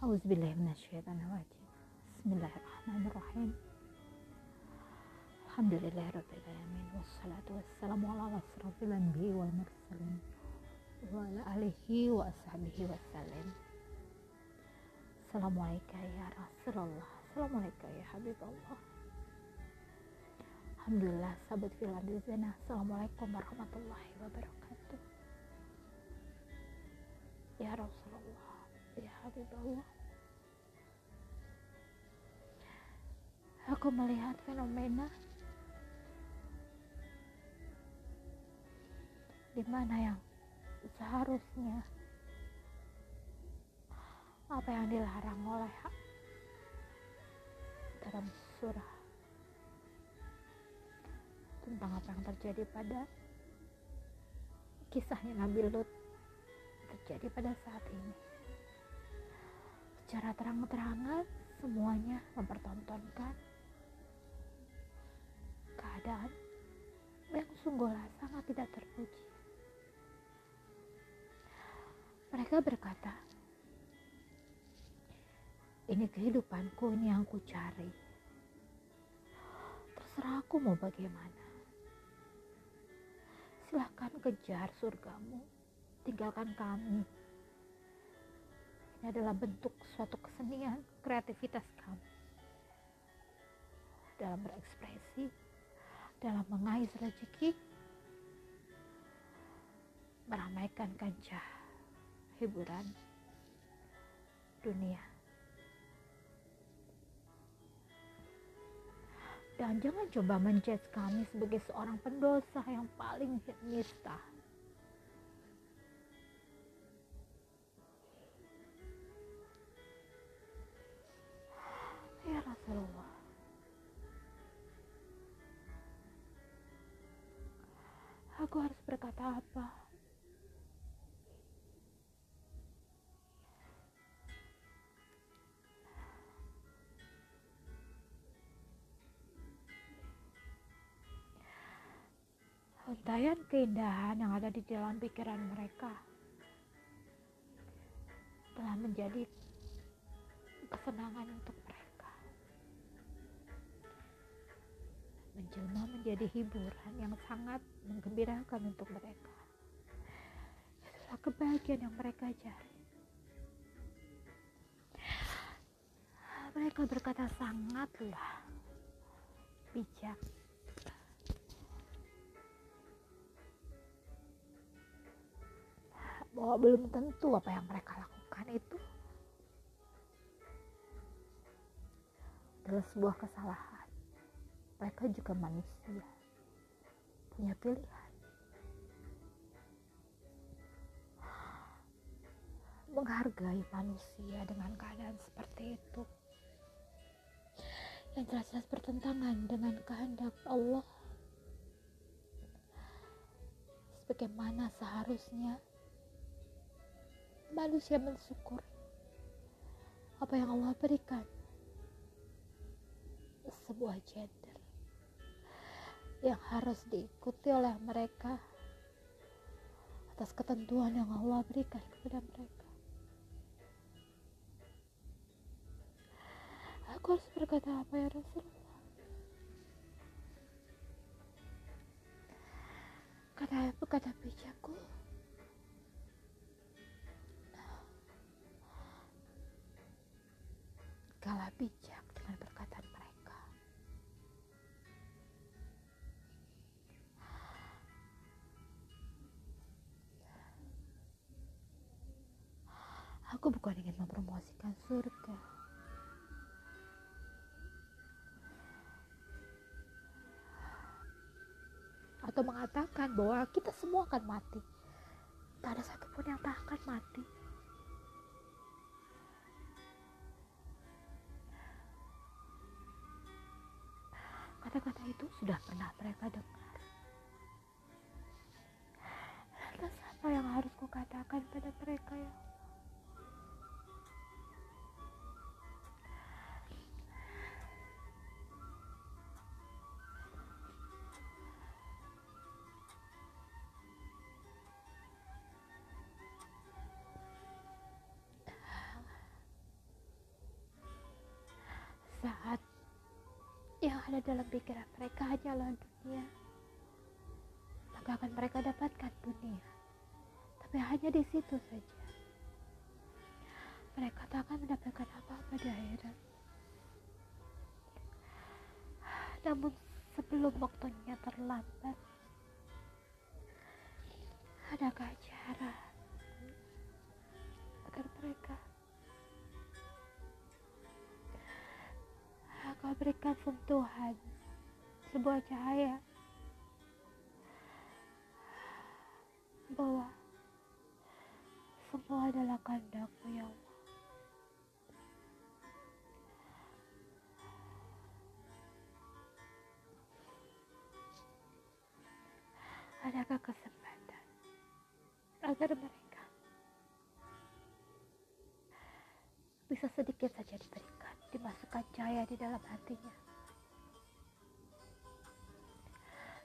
Auzubillahiminasyaitonirrajim Bismillahirrahmanirrahim Alhamdulillahirrahmanirrahim Wassalatu wassalamu ala asrafil anbiya wal mursalin Wa ala alihi wa ashabihi wassalim Assalamualaikum ya Rasulullah Assalamualaikum ya Habibullah Alhamdulillah sahabat filan di sana. Assalamualaikum warahmatullahi wabarakatuh Ya Habibullah Aku melihat fenomena di mana yang seharusnya apa yang dilarang oleh dalam surah tentang apa yang terjadi pada kisahnya Nabi Lut terjadi pada saat ini secara terang-terangan semuanya mempertontonkan keadaan yang sungguhlah sangat tidak terpuji. Mereka berkata ini kehidupanku ini yang aku cari. Terserah aku mau bagaimana. Silahkan kejar surgamu tinggalkan kami ini adalah bentuk suatu kesenian kreativitas kamu. Dalam berekspresi dalam mengais rezeki meramaikan kancah hiburan dunia. Dan jangan coba menjudge kami sebagai seorang pendosa yang paling nista aku harus berkata apa Untayan keindahan yang ada di dalam pikiran mereka telah menjadi kesenangan untuk mereka. Menjelma menjadi hiburan yang sangat menggembirakan untuk mereka. Itulah kebahagiaan yang mereka cari. Mereka berkata sangatlah bijak bahwa belum tentu apa yang mereka lakukan itu adalah sebuah kesalahan. Mereka juga manusia, punya pilihan. Menghargai manusia dengan keadaan seperti itu. Yang jelas-jelas bertentangan dengan kehendak Allah. Sebagaimana seharusnya manusia mensyukur apa yang Allah berikan. Sebuah gender yang harus diikuti oleh mereka atas ketentuan yang Allah berikan kepada mereka. Aku harus berkata apa ya Rasulullah? Kata kata bijakku kalah bijak Aku bukan ingin mempromosikan surga. Atau mengatakan bahwa kita semua akan mati. Tak ada satupun yang tak akan mati. Kata-kata itu sudah pernah mereka dengar. Lantas apa yang harus kukatakan pada mereka ya? Saat yang ada dalam pikiran mereka hanyalah dunia. Maka akan mereka dapatkan dunia. Tapi hanya di situ saja. Mereka tak akan mendapatkan apa-apa di akhirat. Namun sebelum waktunya terlambat adakah cara agar mereka akan berikan sentuhan. Sebuah cahaya. Bahwa semua adalah kehendakmu ya Allah. Adakah kesempatan agar mereka bisa sedikit di dalam hatinya.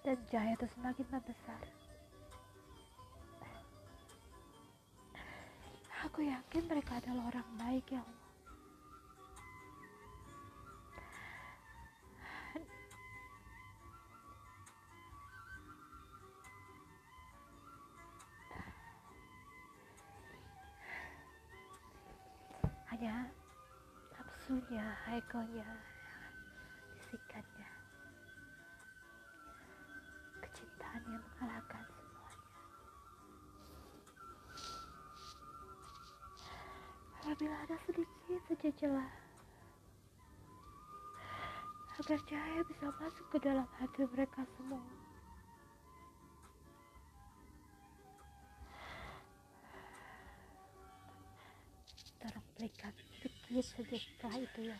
Dan cahaya itu semakin membesar. Aku yakin mereka adalah orang baik ya Allah. Hanya nafsunya, egonya, bisikannya, kecintaan yang mengalahkan semuanya. Apabila ada sedikit saja celah, agar cahaya bisa masuk ke dalam hati mereka semua. Saja setelah itu ya.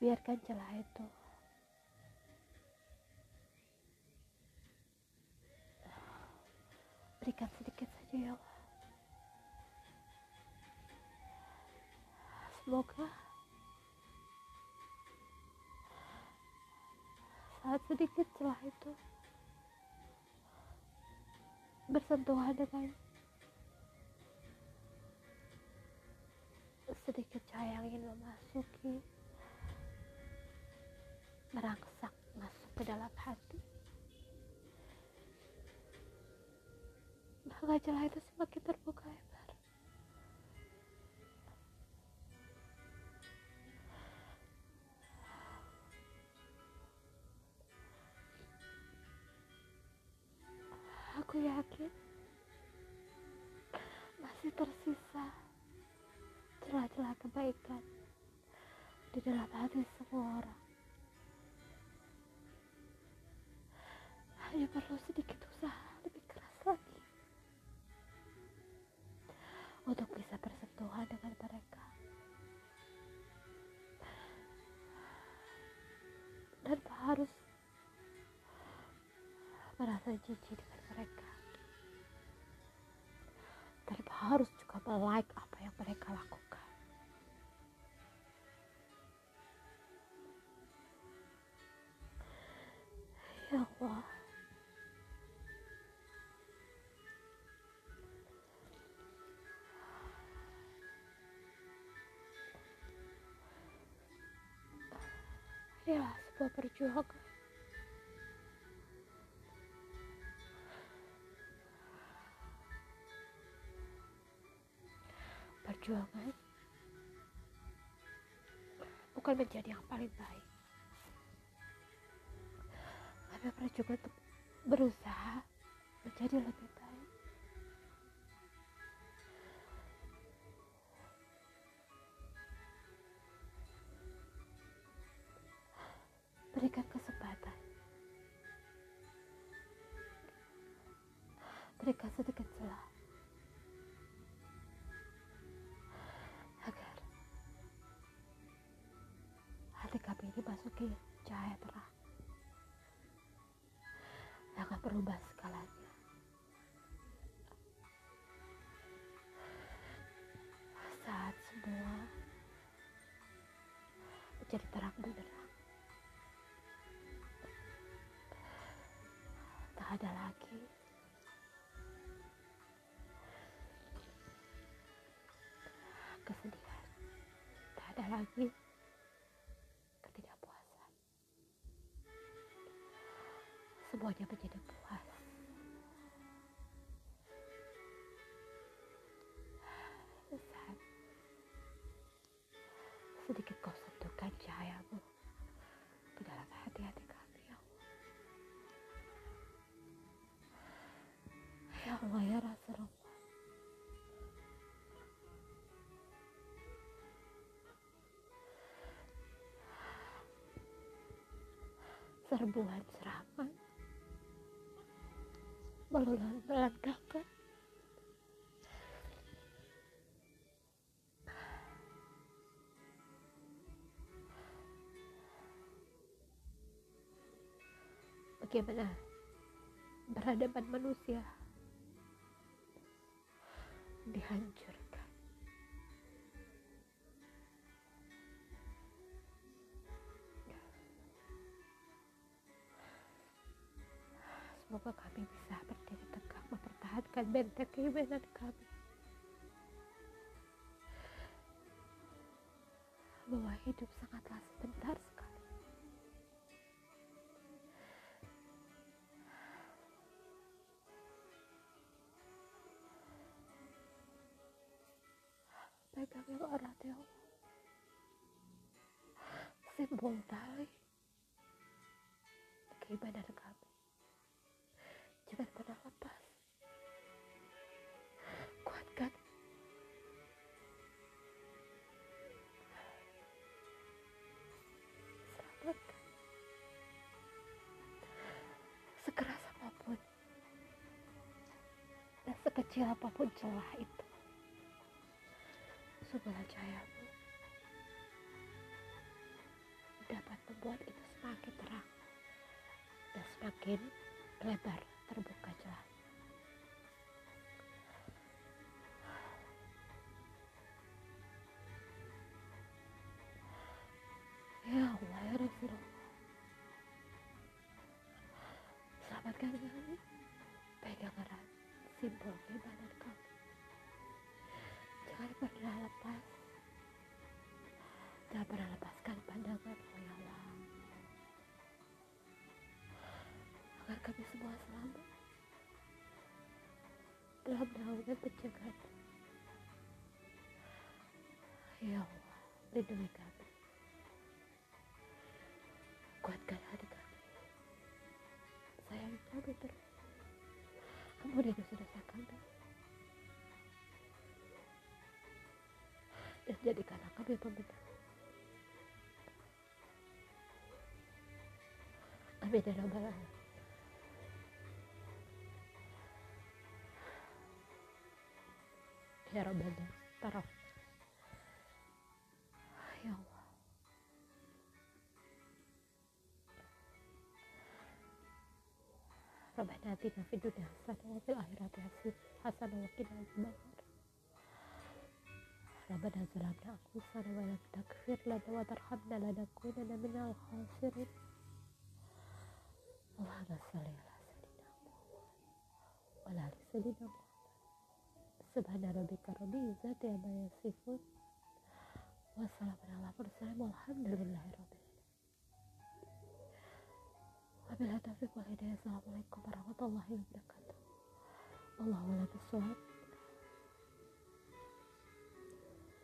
Biarkan celah itu berikan sedikit saja ya Allah. Semoga saat sedikit celah itu bersentuhan dengan sedikit cahaya yang ingin memasuki merangsak masuk ke dalam hati. Maka celah itu semakin terbuka lebar kebaikan. Di dalam hati semua orang. Hanya perlu sedikit usaha lebih keras lagi. Untuk bisa bersentuhan dengan mereka. Tanpa harus merasa jijik dengan mereka. Tanpa harus juga melike sebuah perjuangan perjuangan bukan menjadi yang paling baik. Tapi perjuangan untuk berusaha menjadi lebih berikan kesempatan. Berikan sedikit celah agar hati kami ini masuki cahaya terang. Yang akan berubah segalanya kesedihan. Tak ada lagi ketidakpuasan. Semuanya menjadi puas. Saat sedikit kau sentuhkan cahayamu ke dalam hati-hati kami ya Allah. Ya Allah ya Rasulullah serbuan serangan melelangkan bagaimana berhadapan manusia? Dihancurkan semoga kami bisa berdiri tegak mempertahankan benteng keimanan kami. Bahwa hidup sangatlah sebentar sekali. Pegang yang erat ya simbol tali keimanan kami sekecil apa pun celah itu. Sebelah cahayamu kami semua selamat. Dalam naungan penjagaan. Ya Allah lindungi kami. Kuatkan hati kami. Sayang kami terus. Ampuni dosa-dosa kami. Dan jadikanlah kami pembenar amin ya rabbal alamin ya rabbana taraf ya Allah ربنا آتنا في الدنيا حسنة وفي الآخرة حسنة وقنا عذاب النار ربنا ظلمنا أنفسنا ولم تغفر لنا وترحمنا لنكونن من الخاسرين اللهم صل على سيدنا محمد وعلى آل سيدنا محمد Subhana Assalamualaikum warahmatullahi wabarakatuh. Allahumma